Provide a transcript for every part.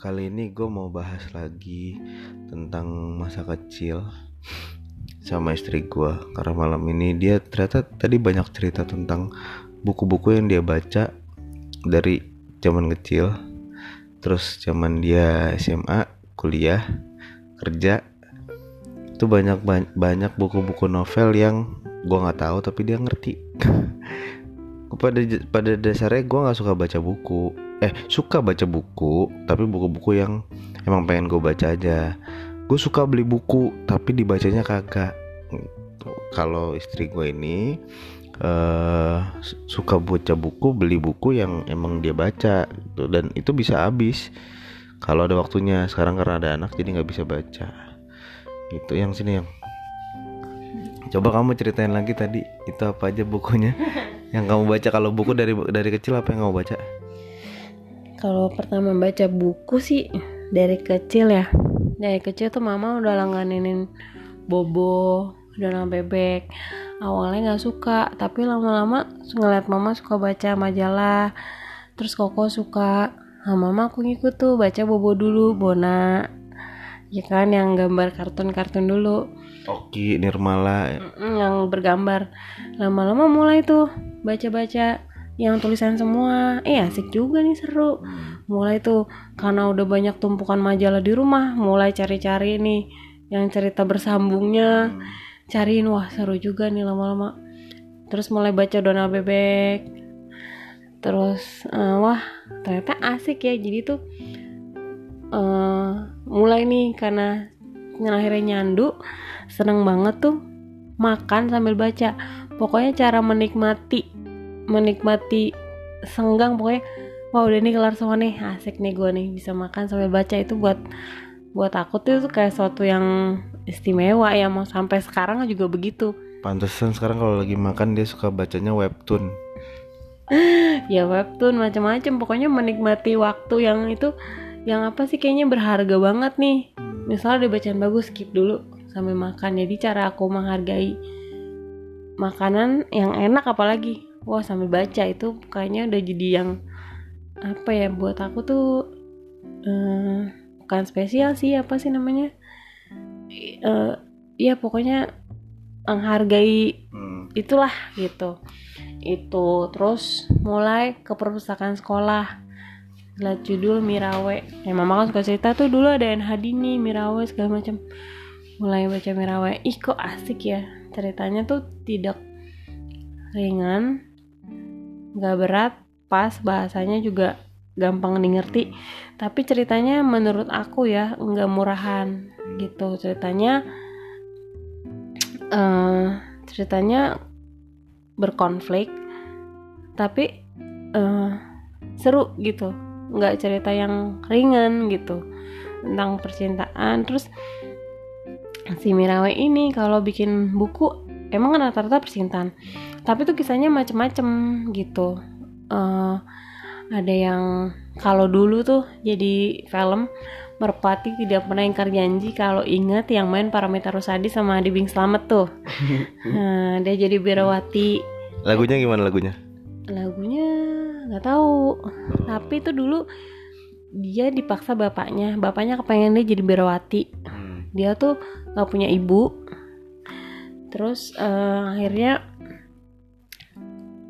kali ini gue mau bahas lagi tentang masa kecil sama istri gue karena malam ini dia ternyata tadi banyak cerita tentang buku-buku yang dia baca dari zaman kecil. Terus zaman dia SMA kuliah kerja itu banyak banyak buku-buku novel yang gue nggak tahu tapi dia ngerti. Pada pada dasarnya gue nggak suka baca buku eh suka baca buku tapi buku-buku yang emang pengen gue baca aja. Gue suka beli buku tapi dibacanya kagak. Kalau istri gue ini uh, suka baca buku beli buku yang emang dia baca gitu. Dan itu bisa habis. Kalau ada waktunya sekarang karena ada anak jadi nggak bisa baca. Itu yang sini yang. Coba kamu ceritain lagi tadi itu apa aja bukunya? Yang kamu baca kalau buku dari dari kecil apa yang kamu baca kalau pertama baca buku sih dari kecil ya. Dari kecil tuh mama udah langganin bobo udah bebek. Awalnya nggak suka tapi lama-lama ngeliat mama suka baca majalah. Terus koko suka. Nah, mama aku ngikut tuh baca bobo dulu bona. Ya kan yang gambar kartun-kartun dulu. Oki Nirmala yang bergambar. Lama-lama mulai tuh baca-baca yang tulisan semua. Eh asik juga nih seru. Hmm. mulai tuh karena udah banyak tumpukan majalah di rumah mulai cari-cari nih yang cerita bersambungnya. Hmm. cariin wah seru juga nih lama-lama. Terus mulai baca Donald Bebek. Terus uh, wah ternyata asik ya. Jadi tuh uh, mulai nih karena akhirnya nyandu seneng banget tuh makan sambil baca. Pokoknya cara menikmati menikmati senggang pokoknya wah udah nih kelar semua nih asik nih gue nih bisa makan sambil baca. Itu buat buat aku tuh kayak suatu yang istimewa ya mau sampai sekarang juga begitu. Pantesan sekarang kalau lagi makan dia suka bacanya webtoon. Ya webtoon macam-macam. Pokoknya menikmati waktu yang itu yang apa sih kayaknya berharga banget nih. Misalnya ada bacaan bagus skip dulu sambil makan. Jadi cara aku menghargai makanan yang enak apalagi wah sambil baca itu kayaknya udah jadi yang apa ya buat aku tuh uh, bukan spesial sih apa sih namanya? Uh, ya pokoknya menghargai hmm. itulah gitu. Itu terus mulai ke perpustakaan sekolah. Lihat judul Mirawe. Ya mama kan suka cerita tuh dulu ada Hadini Mirawe segala macam. Mulai baca Mirawe. Ih kok asik ya ceritanya tuh tidak ringan gak berat pas bahasanya juga gampang dimengerti. Tapi ceritanya menurut aku ya nggak murahan gitu. Ceritanya uh, ceritanya berkonflik tapi uh, seru gitu. Nggak cerita yang ringan gitu tentang percintaan. Terus si Mirawe ini kalau bikin buku emang kan rata-rata percintaan tapi tuh kisahnya macem-macem gitu uh, ada yang kalau dulu tuh jadi film Merpati tidak pernah ingkar janji kalau ingat yang main Paramita Rusadi sama Adi Bing Slamet tuh. nah, dia jadi Birawati. Lagunya gimana lagunya? Lagunya nggak tahu tapi itu dulu dia dipaksa bapaknya bapaknya kepengen dia jadi berawati hmm. dia tuh nggak punya ibu terus uh, akhirnya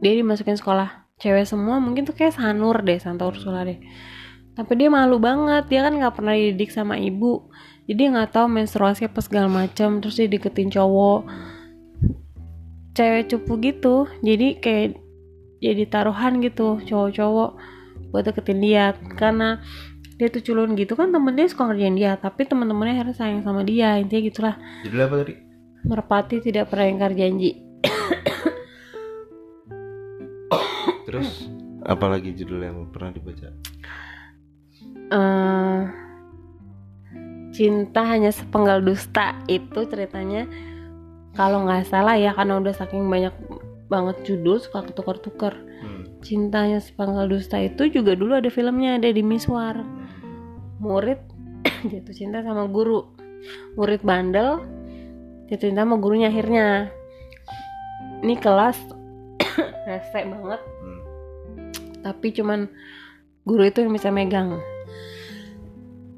dia dimasukin sekolah. Cewek semua mungkin tuh kayak Sanur deh Santa Ursula deh. Tapi dia malu banget dia kan nggak pernah dididik sama ibu. Jadi nggak tahu menstruasi apa segala macam terus dia deketin cowok. Cewek cupu gitu jadi kayak jadi taruhan gitu cowok-cowok buat deketin dia. Karena dia tuh culun gitu kan temen dia suka ngerjain dia tapi teman-temannya harus sayang sama dia intinya gitulah. Judul apa tadi merpati tidak pernah ingkar janji. Terus apalagi judul yang pernah dibaca? Uh, cinta hanya sepenggal dusta. Itu ceritanya kalau nggak salah ya karena udah saking banyak banget judul suka ketukar-tukar hmm. cintanya sepanggal dusta itu juga dulu ada filmnya ada di Miswar. Murid jatuh cinta sama guru. Murid bandel jatuh cinta sama gurunya akhirnya ini kelas rese banget hmm. tapi cuman guru itu yang bisa megang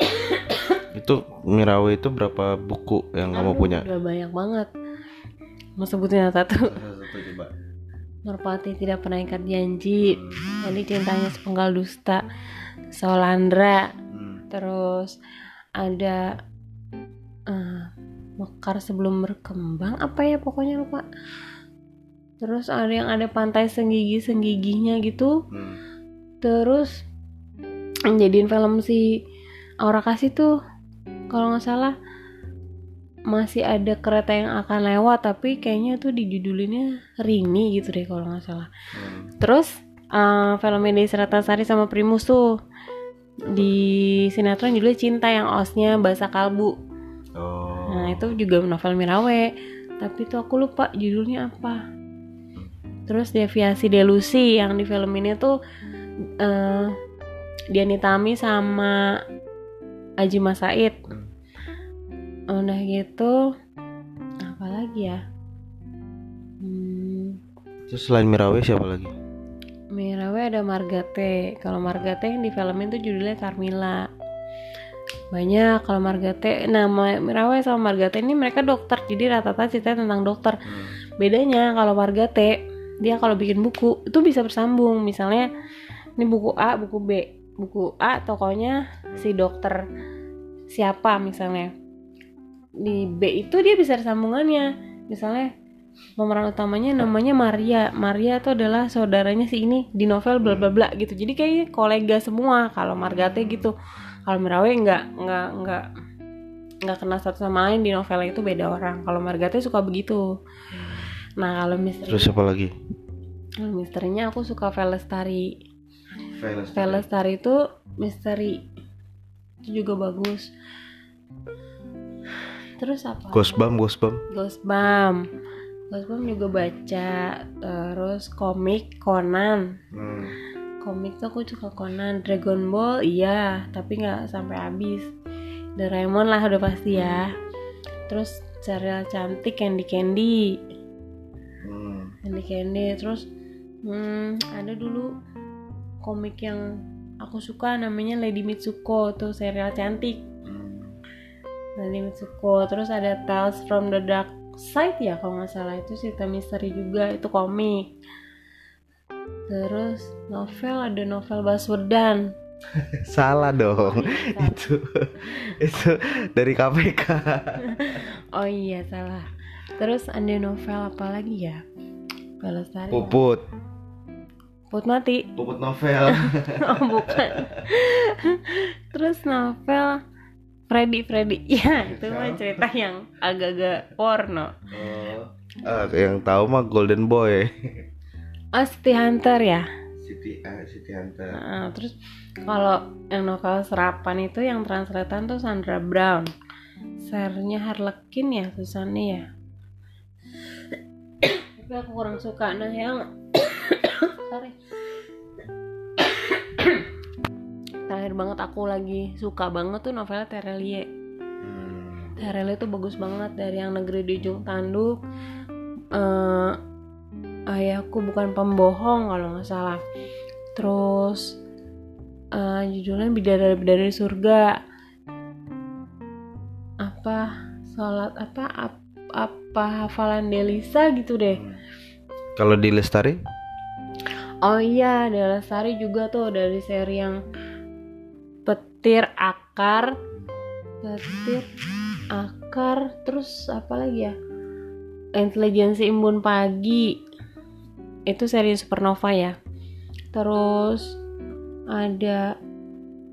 Itu Mirawe itu berapa buku yang kamu Aduh, punya? Udah banyak banget. Mau sebutin satu. Satu coba. Merpati tidak pernah ikat janji. Jadi cintanya sepenggal dusta. Solandra. Hmm. Terus ada eh, mekar sebelum berkembang apa ya pokoknya lupa. Terus ada yang ada pantai senggigi senggiginya gitu. Hmm. Terus jadiin film si Aura Kasih tuh kalau nggak salah masih ada kereta yang akan lewat tapi kayaknya tuh dijudulinnya Rini gitu deh kalau nggak salah. Hmm. Terus uh, film Desi Ratnasari sama Primus tuh di sinetron judulnya Cinta yang osnya bahasa kalbu. Itu juga novel Mirawe tapi tuh aku lupa judulnya apa. Terus Deviasi Delusi yang di film ini tuh eh Diani Tami sama Aji Mas Said. Udah gitu apa lagi ya? Hmm, Terus selain Mirawe siapa lagi? Mirawe ada Margate. Kalau Margate yang di filmin tuh judulnya Carmila. Banyak kalau Margate. Nah, Ma- Mirawe sama Margate ini mereka dokter. Jadi rata-rata ceritanya tentang dokter. Bedanya kalau Margate dia kalau bikin buku itu bisa bersambung. Misalnya ini buku A, buku B. Buku A tokonya si dokter siapa misalnya. Di B itu dia bisa ada sambungannya. Misalnya pemeran utamanya namanya Maria. Maria itu adalah saudaranya si ini di novel bla bla bla gitu. Jadi kayaknya kolega semua kalau Margate gitu. Kalau Mirawe nggak nggak nggak nggak kenal satu sama lain di novel itu beda orang. Kalau Margate suka begitu. Nah kalau misteri Terus siapa lagi? kalau misterinya aku suka Velestari. Veles. Velestari itu misteri itu juga bagus. Terus apa? Ghostbam, Ghostbam. Ghostbump. Ghostbump juga baca. Terus komik Conan. Hmm. Komik tuh aku suka Conan. Dragon Ball iya, tapi nggak sampai habis. Doraemon lah udah pasti ya. Terus serial cantik Candy Candy. Hmm. Candy Candy. Terus hmm, ada dulu komik yang aku suka namanya Lady Mitsuko tuh serial cantik. Hmm. Lady Mitsuko terus ada Tales from the Dark Side ya kalau nggak salah itu cerita misteri juga itu komik terus novel ada novel Baswedan Salah dong. itu itu dari KPK. oh iya salah terus ada novel apa lagi ya Pelestari Puput. Put mati Puput novel. oh bukan terus novel Freddy Freddy ya itu mah cerita yang agak-agak porno oh. Ah, yang tahu mah Golden Boy. Oh City Hunter ya City ah, City Hunter. Nah, terus kalau yang novel serapan itu yang translatean tuh Sandra Brown. Sernya Harlequin ya tulisannya ya. Tapi aku kurang suka. Nah yang sorry. Terakhir banget aku lagi suka banget tuh novelnya Terelie. Hmm. Terelie tuh bagus banget dari yang negeri di ujung tanduk. Eh, ayahku bukan pembohong kalau nggak salah. Terus eh, judulnya bidadari bidadari surga. Apa sholat apa ap- apa hafalan Delisa gitu deh. Kalau di Lestari? Oh iya, ada Lestari juga tuh dari seri yang petir akar, petir akar, terus apa lagi ya? Intelijensi Imbun Pagi. Itu seri Supernova ya. Terus ada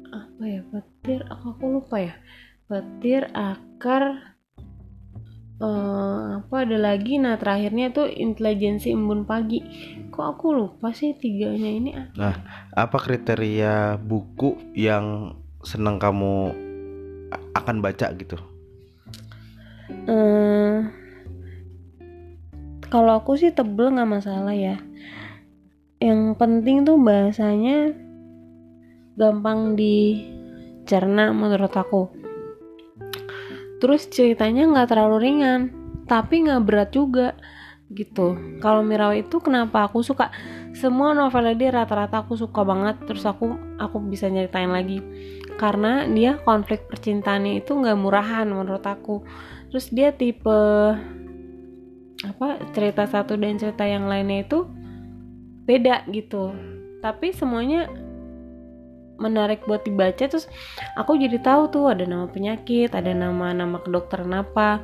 apa ya? Petir, aku, aku lupa ya. Petir akar eh, apa ada lagi nah terakhirnya tuh intelijensi embun pagi kok aku lupa sih tiganya ini ah Apa kriteria buku yang senang kamu akan baca gitu? Eh, kalau aku sih tebel nggak masalah ya. Yang penting tuh bahasanya gampang dicerna menurut aku. Terus ceritanya nggak terlalu ringan tapi nggak berat juga gitu. Kalau Mirawa itu kenapa aku suka? Semua novelnya dia rata-rata aku suka banget terus aku aku bisa nyeritain lagi. Karena dia konflik percintaannya itu nggak murahan menurut aku. Terus dia tipe apa cerita satu dan cerita yang lainnya itu beda gitu. Tapi semuanya menarik buat dibaca. Terus aku jadi tahu tuh ada nama penyakit ada nama nama kedokteran apa.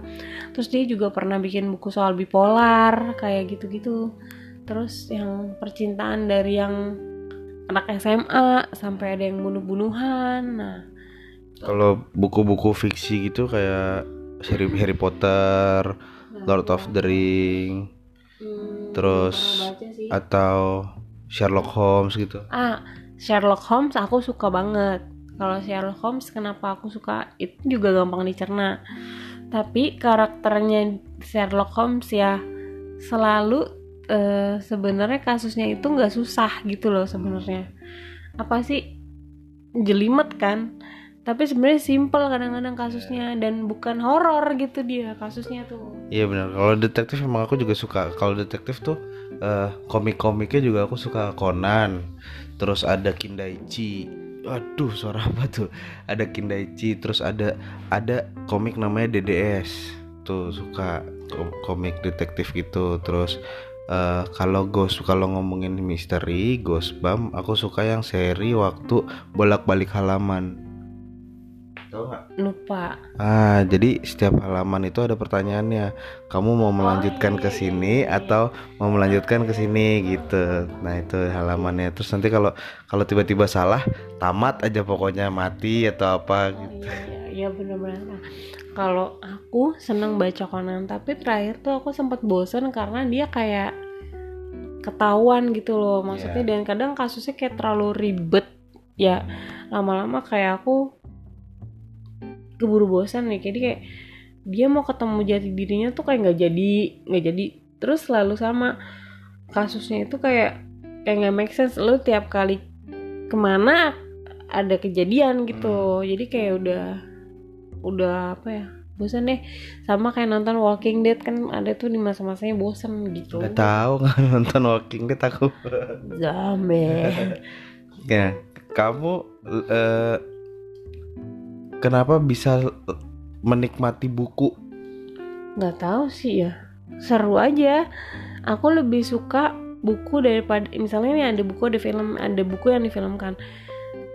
Terus dia juga pernah bikin buku soal bipolar kayak gitu-gitu. Terus yang percintaan dari yang anak SMA sampai ada yang bunuh-bunuhan nah. Kalau buku-buku fiksi gitu kayak Harry, Harry Potter, Lord of the Ring, hmm, terus atau Sherlock Holmes gitu. ah Sherlock Holmes aku suka banget. Kalau Sherlock Holmes kenapa aku suka? Itu juga gampang dicerna. Tapi karakternya Sherlock Holmes ya selalu eh, sebenarnya kasusnya itu nggak susah gitu loh sebenarnya. Apa sih? Jelimet kan tapi sebenarnya simple kadang-kadang kasusnya dan bukan horor gitu dia kasusnya tuh Iya benar. Kalau detektif emang aku juga suka. Kalau detektif tuh eh, komik-komiknya juga aku suka Conan. Terus ada Kindaichi. Waduh, suara apa tuh? Ada Kindaichi, terus ada ada komik namanya DDS. Tuh suka kom- komik detektif gitu. Terus eh, kalau Ghost kalau ngomongin misteri, Ghostbump, aku suka yang seri waktu bolak-balik halaman. Tahu nggak? lupa Ah, jadi setiap halaman itu ada pertanyaannya. Kamu mau melanjutkan ke sini atau mau melanjutkan ke sini gitu. Nah, itu halamannya. Terus nanti kalau kalau tiba-tiba salah, tamat aja pokoknya mati atau apa gitu. Iya, iya bener-bener. Nah, Kalau aku seneng baca Conan, tapi terakhir tuh aku sempat bosen karena dia kayak ketahuan gitu loh. Maksudnya Iya. dan kadang kasusnya kayak terlalu ribet. Ya lama-lama kayak aku keburu bosan nih. Jadi kayak dia mau ketemu jati dirinya tuh kayak nggak jadi, nggak jadi. Terus selalu sama kasusnya itu kayak kayak nggak make sense. Lu tiap kali ke mana ada kejadian gitu. Jadi kayak udah udah apa ya bosan deh sama kayak nonton Walking Dead kan ada tuh di masa-masanya bosan gitu Gak tahu nggak nonton Walking Dead aku. zombie ya, kamu eh, kenapa bisa menikmati buku? nggak tahu sih ya. Seru aja. Aku lebih suka buku daripada misalnya nih ada buku ada film ada buku yang difilmkan.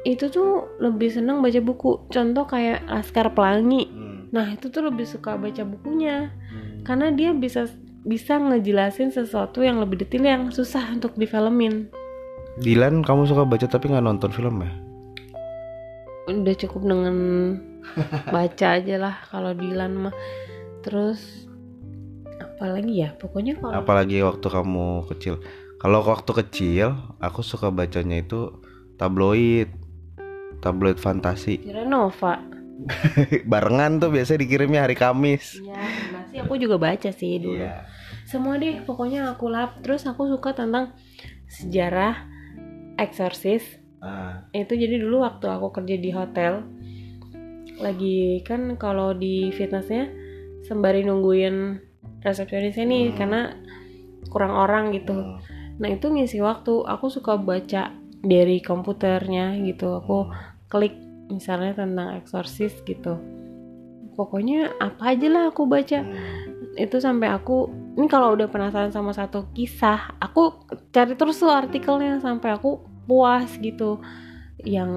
Itu tuh lebih seneng baca buku. Contoh kayak Laskar Pelangi. Nah itu tuh lebih suka baca bukunya. Karena dia bisa bisa ngejelasin sesuatu yang lebih detail yang susah untuk difilmin. Dilan, kamu suka baca tapi nggak nonton film ya? Udah cukup dengan baca aja lah kalau Dilan mah terus apalagi ya pokoknya kalau Apalagi waktu kamu kecil. Kalau waktu kecil, aku suka bacanya itu tabloid, tabloid fantasi. kira Nova Barengan tuh biasanya dikirimnya hari Kamis. ya masih aku juga baca sih dulu Iya. semua deh pokoknya aku lap terus aku suka tentang sejarah eksorsis Ah, itu jadi dulu waktu aku kerja di hotel lagi kan kalau di fitnessnya sembari nungguin resepsionisnya nih Hmm. karena kurang orang gitu. Hmm. nah itu ngisi waktu. Aku suka baca dari komputernya gitu. Aku klik misalnya tentang eksorsis gitu. Pokoknya apa aja lah aku baca. Hmm. itu sampai aku ini kalau udah penasaran sama satu kisah aku cari terus tuh artikelnya sampai aku puas gitu yang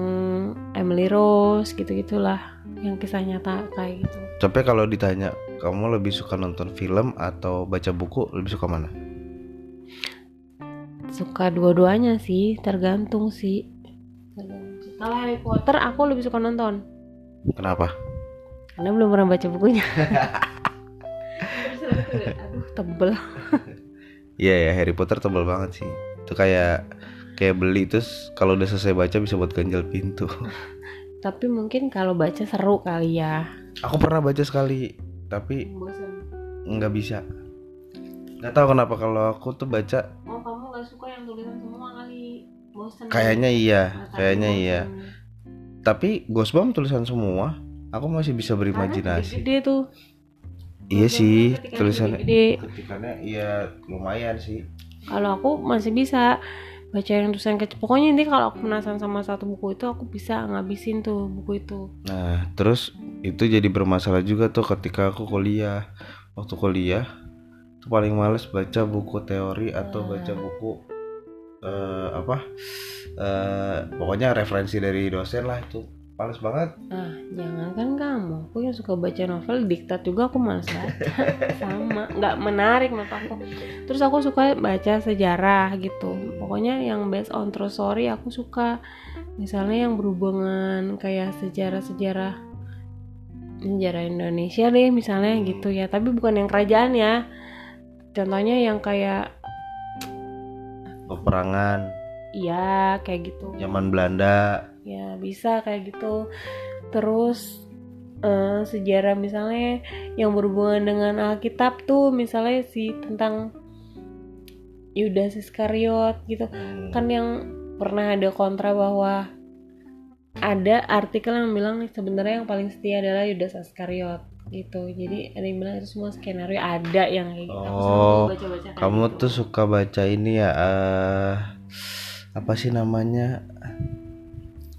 Emily Rose gitu gitulah yang kisah nyata kayak gitu Sampai kalau ditanya, kamu lebih suka nonton film atau baca buku, lebih suka mana? suka dua-duanya sih tergantung sih kalau Harry Potter aku lebih suka nonton Kenapa? karena belum pernah baca bukunya aduh tebel Iya ya, Harry Potter tebal banget sih. Itu kayak kayak beli terus kalau udah selesai baca bisa buat ganjal pintu. tapi mungkin kalau baca seru kali ya Aku pernah baca sekali, tapi bosan nggak bisa. Nggak tahu kenapa kalau aku tuh baca oh kamu gak suka yang tulisan semua kali bosan kayaknya iya, Matanya kayaknya bosan. iya. Tapi Ghostbump tulisan semua, aku masih bisa berimajinasi. gede tuh iya sih tulisannya gede-gede. ketikannya iya lumayan sih kalau aku masih bisa baca yang tulisan kecil. Pokoknya intinya kalau aku penasaran sama satu buku itu aku bisa ngabisin tuh buku itu. Nah terus itu jadi bermasalah juga tuh ketika aku kuliah. Waktu kuliah itu paling males baca buku teori atau baca buku eh, apa eh, pokoknya referensi dari dosen lah itu males banget. Ah jangan kan kamu. Aku yang suka baca novel diktat juga aku malas baca sama nggak menarik menurut aku. Terus aku suka baca sejarah gitu. Pokoknya yang based on true story aku suka. Misalnya yang berhubungan kayak sejarah-sejarah sejarah Indonesia deh misalnya gitu ya. Tapi bukan yang kerajaan ya. Contohnya yang kayak peperangan. Iya kayak gitu. Zaman Belanda ya bisa kayak gitu. Terus eh, sejarah misalnya yang berhubungan dengan Alkitab tuh misalnya si tentang Yudas Iskariot gitu. Kan yang pernah ada kontra bahwa ada artikel yang bilang sebenarnya yang paling setia adalah Yudas Iskariot gitu. Jadi ada yang bilang itu semua skenario ada yang kayak gitu. Oh, tuh baca-baca kayak kamu gitu. tuh suka baca ini ya eh apa sih namanya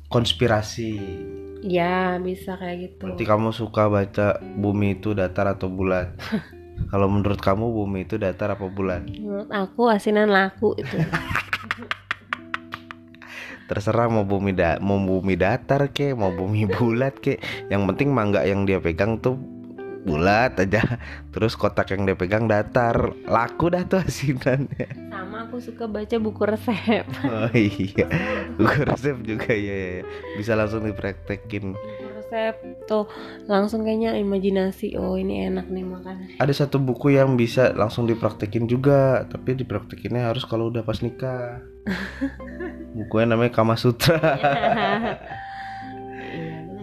konspirasi ya bisa kayak gitu Berarti kamu suka baca bumi itu datar atau bulat? Kalau menurut kamu bumi itu datar apa bulat? menurut aku asinan laku itu Terserah mau bumi da mau bumi datar ke, mau bumi bulat ke. Yang penting mangga yang dia pegang tuh bulat aja. Terus kotak yang dia pegang datar. Laku dah tuh asinannya. sama aku suka baca buku resep Oh iya. Buku resep juga ya, ya, ya. Bisa langsung dipraktekin. buku resep tuh langsung kayaknya imajinasi oh ini enak nih makan Ada satu buku yang bisa langsung dipraktekin juga, tapi dipraktekinnya harus kalau udah pas nikah. Bukunya namanya Kama Sutra.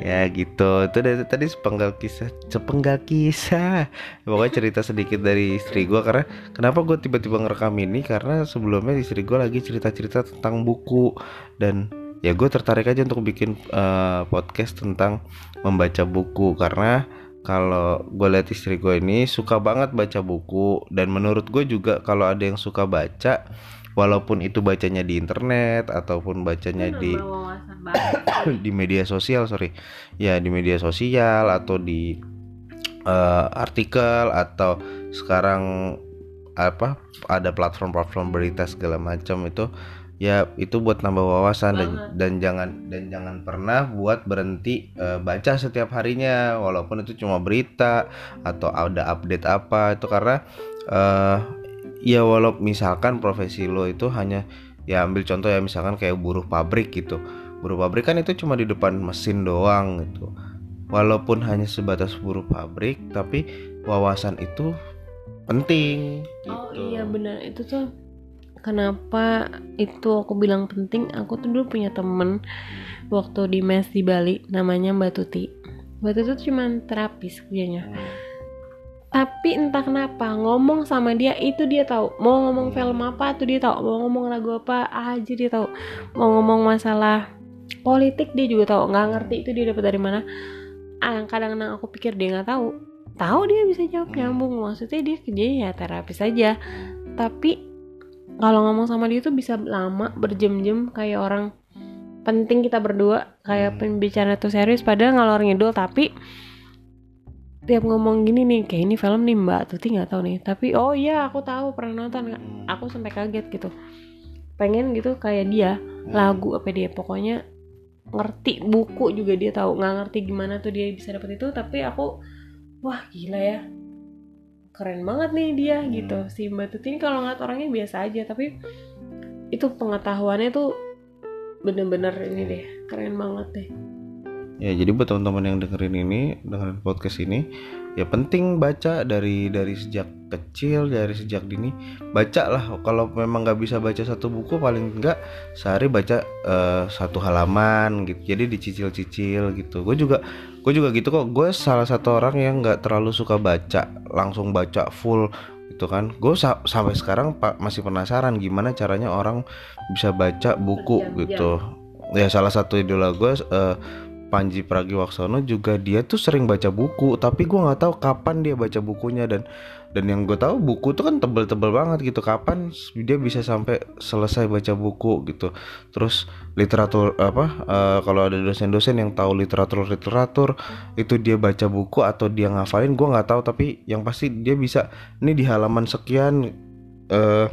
Ya gitu. Itu dari tadi sepenggal kisah, sepenggal kisah. Pokoknya cerita sedikit dari istri gua karena kenapa gue tiba-tiba ngerekam ini karena sebelumnya istri gua lagi cerita-cerita tentang buku dan ya gue tertarik aja untuk bikin eh, podcast tentang membaca buku karena kalau gue lihat istri gue ini suka banget baca buku dan menurut gue juga kalau ada yang suka baca walaupun itu bacanya di internet ataupun bacanya di di media sosial sorry. Ya di media sosial atau di eh, artikel atau sekarang apa ada platform-platform berita segala macam itu ya itu buat nambah wawasan dan dan jangan dan jangan pernah buat berhenti eh, baca setiap harinya walaupun itu cuma berita atau ada update apa itu karena eh ya walau misalkan profesi lo itu hanya ya ambil contoh ya misalkan kayak buruh pabrik gitu. Buruh pabrik kan itu cuma di depan mesin doang gitu. Walaupun hanya sebatas buruh pabrik tapi wawasan itu penting oh gitu. iya benar. Itu tuh kenapa itu aku bilang penting. Aku tuh dulu punya temen waktu di mes di Bali namanya Mbak Tuti. Mbak Tuti tuh cuma terapis kerjanya tapi entah kenapa ngomong sama dia itu dia tahu. Mau ngomong film apa tuh dia tahu. Mau ngomong lagu apa aja dia tahu. Mau ngomong masalah politik dia juga tahu. Nggak ngerti itu dia dapat dari mana. Ah kadang-kadang aku pikir dia nggak tahu. Tahu dia bisa jawab nyambung. Maksudnya dia kerjanya ya terapis aja. Tapi kalau ngomong sama dia tuh bisa lama berjam-jam. Kayak orang penting kita berdua kayak pembicara tuh serius padahal ngalor ngidul. Tapi tiap ngomong gini nih kayak ini film nih mbak Tuti nggak tahu nih. Tapi oh iya aku tahu pernah nonton. Aku sampai kaget gitu. Pengen gitu kayak dia lagu apa dia pokoknya ngerti buku juga dia tahu. Nggak ngerti gimana tuh dia bisa dapet itu tapi aku wah gila ya. Keren banget nih dia gitu. Si mbak Tuti ini kalau ngeliat orangnya biasa aja tapi itu pengetahuannya tuh bener-bener ini deh keren banget deh Ya jadi buat teman-teman yang dengerin ini, dengerin podcast ini, ya penting baca dari dari sejak kecil, dari sejak dini, baca lah. Kalau memang nggak bisa baca satu buku, paling enggak sehari baca eh, satu halaman gitu. Jadi dicicil-cicil gitu. Gue juga, gue juga gitu kok. Gue salah satu orang yang nggak terlalu suka baca, langsung baca full gitu kan. Gue sa- sampai sekarang pak masih penasaran gimana caranya orang bisa baca buku Berjam-jam. gitu. Ya salah satu idola gue eh, Panji Pragiwaksono juga dia tuh sering baca buku tapi gua nggak tahu kapan dia baca bukunya dan dan yang gue tahu buku tuh kan tebel-tebel banget gitu kapan dia bisa sampai selesai baca buku gitu. Terus literatur apa uh, kalau ada dosen-dosen yang tahu literatur literatur itu dia baca buku atau dia ngafalin gue nggak tahu tapi yang pasti dia bisa ini di halaman sekian uh,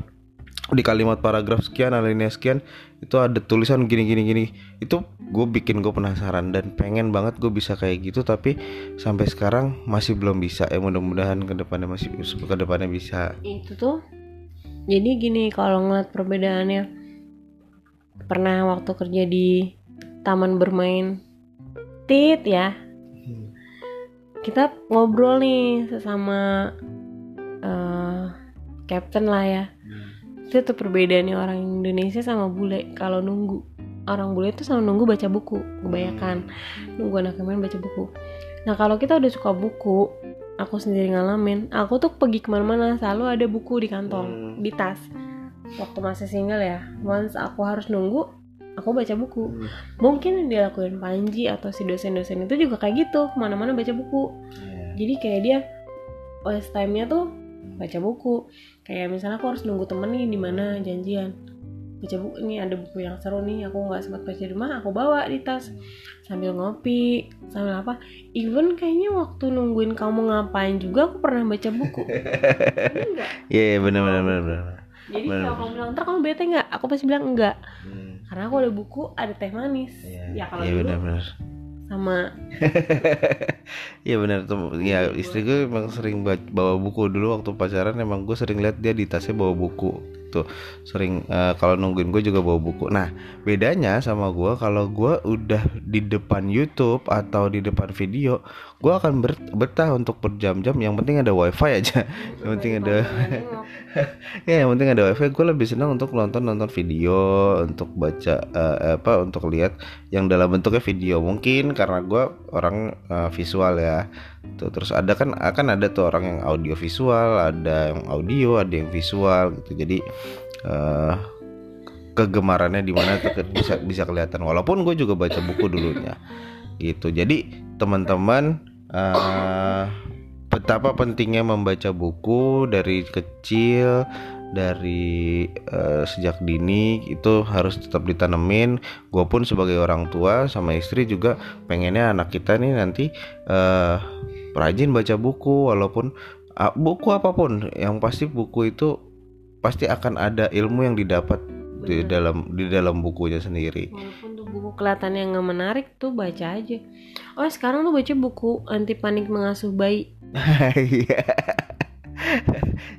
di kalimat paragraf sekian alinea sekian itu ada tulisan gini gini gini. Itu gue bikin gue penasaran dan pengen banget gue bisa kayak gitu tapi sampai sekarang masih belum bisa. Ya mudah-mudahan ke depannya masih ke depannya bisa. Itu tuh. Jadi gini kalau ngeliat perbedaannya. Pernah waktu kerja di taman bermain. Tit ya. Kita ngobrol nih sesama uh, captain lah ya itu tuh perbedaannya orang Indonesia sama bule kalau nunggu orang bule itu sama nunggu baca buku kebanyakan nunggu anak main baca buku nah kalau kita udah suka buku aku sendiri ngalamin aku tuh pergi ke mana-mana selalu ada buku di kantong hmm. di tas waktu masih single ya once aku harus nunggu aku baca buku hmm. mungkin yang dilakuin Panji atau si dosen-dosen itu juga kayak gitu ke mana-mana baca buku yeah. jadi kayak dia waste time-nya tuh baca buku. Kayak misalnya aku harus nunggu temen nih di mana janjian. Baca buku ini ada buku yang seru nih aku nggak sempat baca di rumah aku bawa di tas. Sambil ngopi sambil apa. Even kayaknya waktu nungguin kamu ngapain juga aku pernah baca buku. Iya yeah, benar benar benar jadi kalau kamu bilang ntar kamu bete nggak? Aku pasti bilang enggak. Hmm. karena aku ada buku ada teh manis. Yeah. ya kalau yeah, dulu bener, bener sama. Iya benar tuh. Ya istri gue emang sering bawa buku. Dulu waktu pacaran emang gue sering lihat dia di tasnya bawa buku tuh. Sering uh, kalau nungguin gue juga bawa buku. Nah bedanya sama gue kalau gue udah di depan YouTube atau di depan video gue akan ber betah untuk berjam-jam yang penting ada wifi aja. Yang penting ada ya yang penting ada wifi. Gue lebih senang untuk nonton nonton video untuk baca uh, apa untuk lihat yang dalam bentuknya video. Mungkin karena gue orang uh, visual ya. Tuh terus ada kan akan ada tuh orang yang audio visual ada yang audio ada yang visual gitu. Jadi uh, kegemarannya di mana bisa bisa kelihatan. Walaupun gue juga baca buku dulunya gitu. Jadi teman-teman uh, betapa pentingnya membaca buku dari kecil dari uh, sejak dini itu harus tetap ditanemin gue pun sebagai orang tua sama istri juga pengennya anak kita nih nanti uh, rajin baca buku walaupun uh, buku apa pun yang pasti buku itu pasti akan ada ilmu yang didapat Bener. di dalam di dalam bukunya sendiri walaupun buku kelihatannya nggak menarik tuh baca aja. Oh sekarang tuh baca buku anti panik mengasuh bayi. Iya.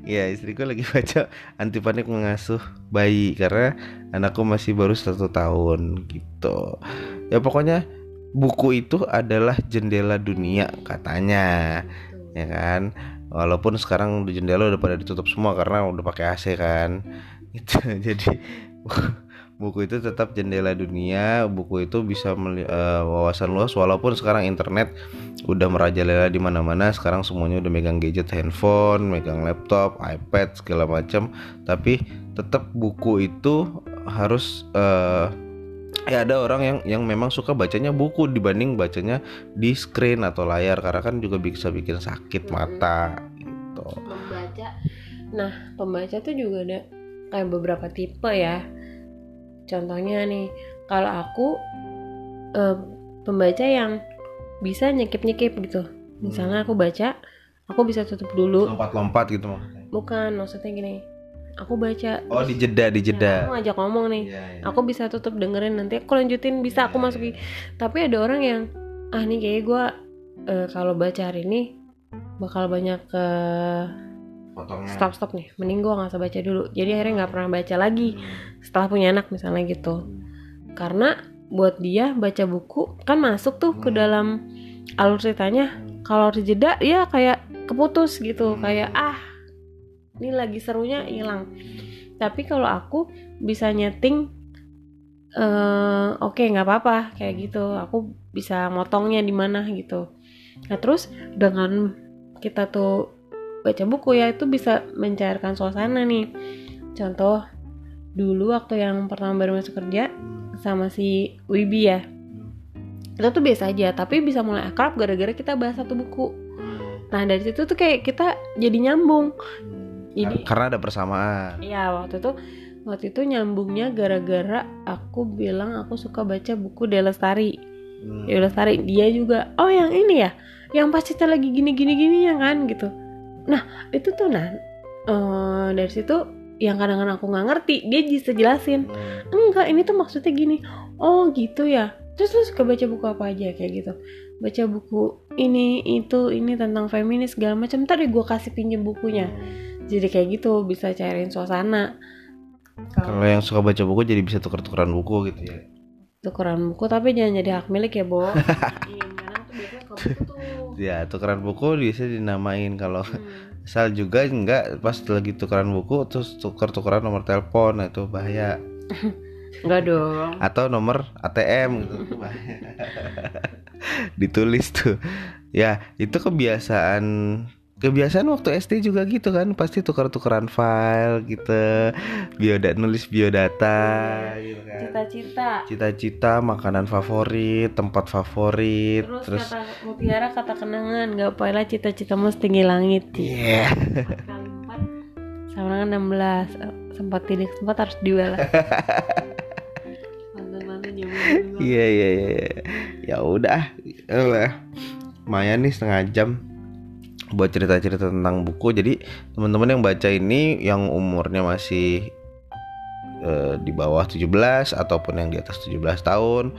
Ya istriku lagi baca anti panik mengasuh bayi karena anakku masih baru satu tahun gitu. Ya pokoknya buku itu adalah jendela dunia katanya ya kan? Walaupun sekarang jendela udah pada ditutup semua karena udah pakai AC kan. Itu jadi buku itu tetap jendela dunia buku itu bisa uh, wawasan luas walaupun sekarang internet udah merajalela di mana-mana sekarang semuanya udah megang gadget handphone megang laptop iPad segala macam tapi tetap buku itu harus uh, ya ada orang yang yang memang suka bacanya buku dibanding bacanya di screen atau layar karena kan juga bisa bikin sakit mata gitu. Pembaca. Nah, pembaca tuh juga ada kayak beberapa tipe ya contohnya nih kalau aku uh, pembaca yang bisa nyekip-nyekip gitu. Misalnya aku baca aku bisa tutup dulu. Lompat-lompat gitu maksudnya? Bukan maksudnya gini. Aku baca. Oh di jeda di jeda. Ya, aku ngajak ngomong nih. Yeah, yeah. aku bisa tutup dengerin nanti aku lanjutin bisa yeah, aku iya, masuki. yeah. tapi ada orang yang ah nih kayak gue uh, kalau baca hari ini bakal banyak ke uh, Potongnya. stop stop nih mending gue nggak usah baca dulu jadi akhirnya nggak pernah baca lagi hmm. setelah punya anak misalnya gitu hmm. karena buat dia baca buku kan masuk tuh hmm. ke dalam alur ceritanya hmm. kalau jeda ya kayak keputus gitu hmm. kayak ah ini lagi serunya hilang tapi kalau aku bisa nyeting uh, oke okay, nggak apa-apa kayak gitu aku bisa motongnya di mana gitu nah terus dengan kita tuh baca buku ya itu bisa mencairkan suasana nih. Contoh dulu waktu yang pertama baru masuk kerja sama si Wibi ya. Kita tuh biasa aja tapi bisa mulai akrab gara-gara kita bahas satu buku. Nah dari situ tuh kayak kita jadi nyambung. Jadi karena ada persamaan. Iya waktu itu waktu itu nyambungnya gara-gara aku bilang aku suka baca buku Delestari Hmm. Delestari dia juga oh yang ini ya? Yang pas kita lagi gini gini gini ya kan? Gitu nah itu tuh nah eh, dari situ yang kadang-kadang aku nggak ngerti dia bisa jelasin. Enggak ini tuh maksudnya gini oh gitu ya. Terus lu suka baca buku apa aja kayak gitu? Baca buku ini itu ini tentang feminis segala macam tadi gue kasih pinjem bukunya. Jadi kayak gitu bisa cairin suasana. Kalau yang suka baca buku jadi bisa tuker-tukeran buku gitu ya. tukeran buku tapi jangan jadi hak milik ya Bo. Iya, kadang tuh biasanya suka buku tuh Ya, tukeran buku bisa dinamain kalau Hmm. asal juga enggak pas lagi tukeran buku terus tuker-tukeran nomor telepon nah, itu bahaya. enggak dong Atau nomor ATM gitu. itu bahaya. Ditulis tuh. Ya, itu kebiasaan kebiasaan waktu SD juga gitu kan pasti tuker-tukeran file gitu biodata nulis biodata gitu kan. Cita-cita. Cita-cita makanan favorit tempat favorit terus, terus kata mutiara kata kenangan gak payah cita-citamu setinggi langit. Iya. Empat sama dengan 16 Eh, sempat tidak sempat harus dibalas Iya iya iya. iya. Ya udah, eh, lumayan nih setengah jam buat cerita-cerita tentang buku. Jadi teman-teman yang baca ini yang umurnya masih eh, di bawah 17 ataupun yang di atas 17 tahun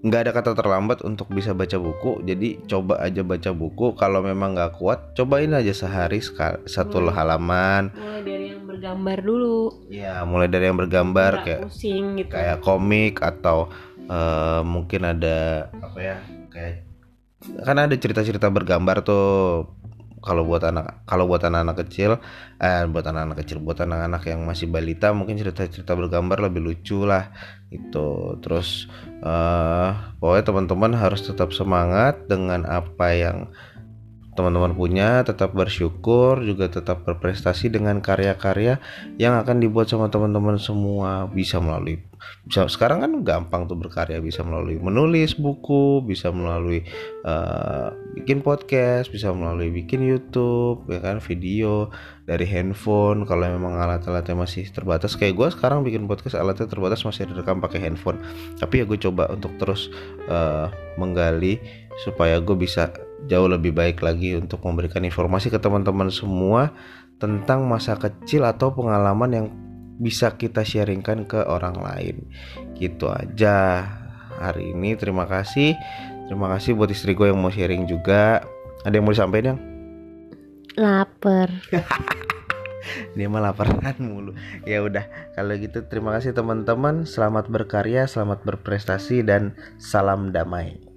nggak ada kata terlambat untuk bisa baca buku jadi coba aja baca buku kalau memang nggak kuat cobain aja sehari sekal- satu Hmm. halaman mulai dari yang bergambar dulu ya mulai dari yang bergambar Nggak kayak pusing gitu kayak komik atau eh, mungkin ada apa ya kayak kan ada cerita-cerita bergambar tuh kalau buat anak kalau buat anak-anak kecil eh buat anak-anak kecil buat anak-anak yang masih balita mungkin cerita-cerita bergambar lebih lucu lah itu terus eh pokoknya teman-teman harus tetap semangat dengan apa yang teman-teman punya tetap bersyukur juga tetap berprestasi dengan karya-karya yang akan dibuat sama teman-teman semua bisa melalui bisa sekarang kan gampang tuh berkarya bisa melalui menulis buku bisa melalui eh, bikin podcast bisa melalui bikin YouTube ya kan video dari handphone. Kalau memang alat-alatnya masih terbatas kayak gue sekarang bikin podcast alatnya terbatas masih direkam pakai handphone. Tapi ya gue coba untuk terus eh, menggali supaya gue bisa jauh lebih baik lagi untuk memberikan informasi ke teman-teman semua tentang masa kecil atau pengalaman yang bisa kita sharingkan ke orang lain. Gitu aja hari ini. Terima kasih. Terima kasih buat istri gue yang mau sharing juga. Ada yang mau disampaikan yang? Lapar. Dia mah laparan mulu. Ya udah kalau gitu terima kasih teman-teman. Selamat berkarya selamat berprestasi dan salam damai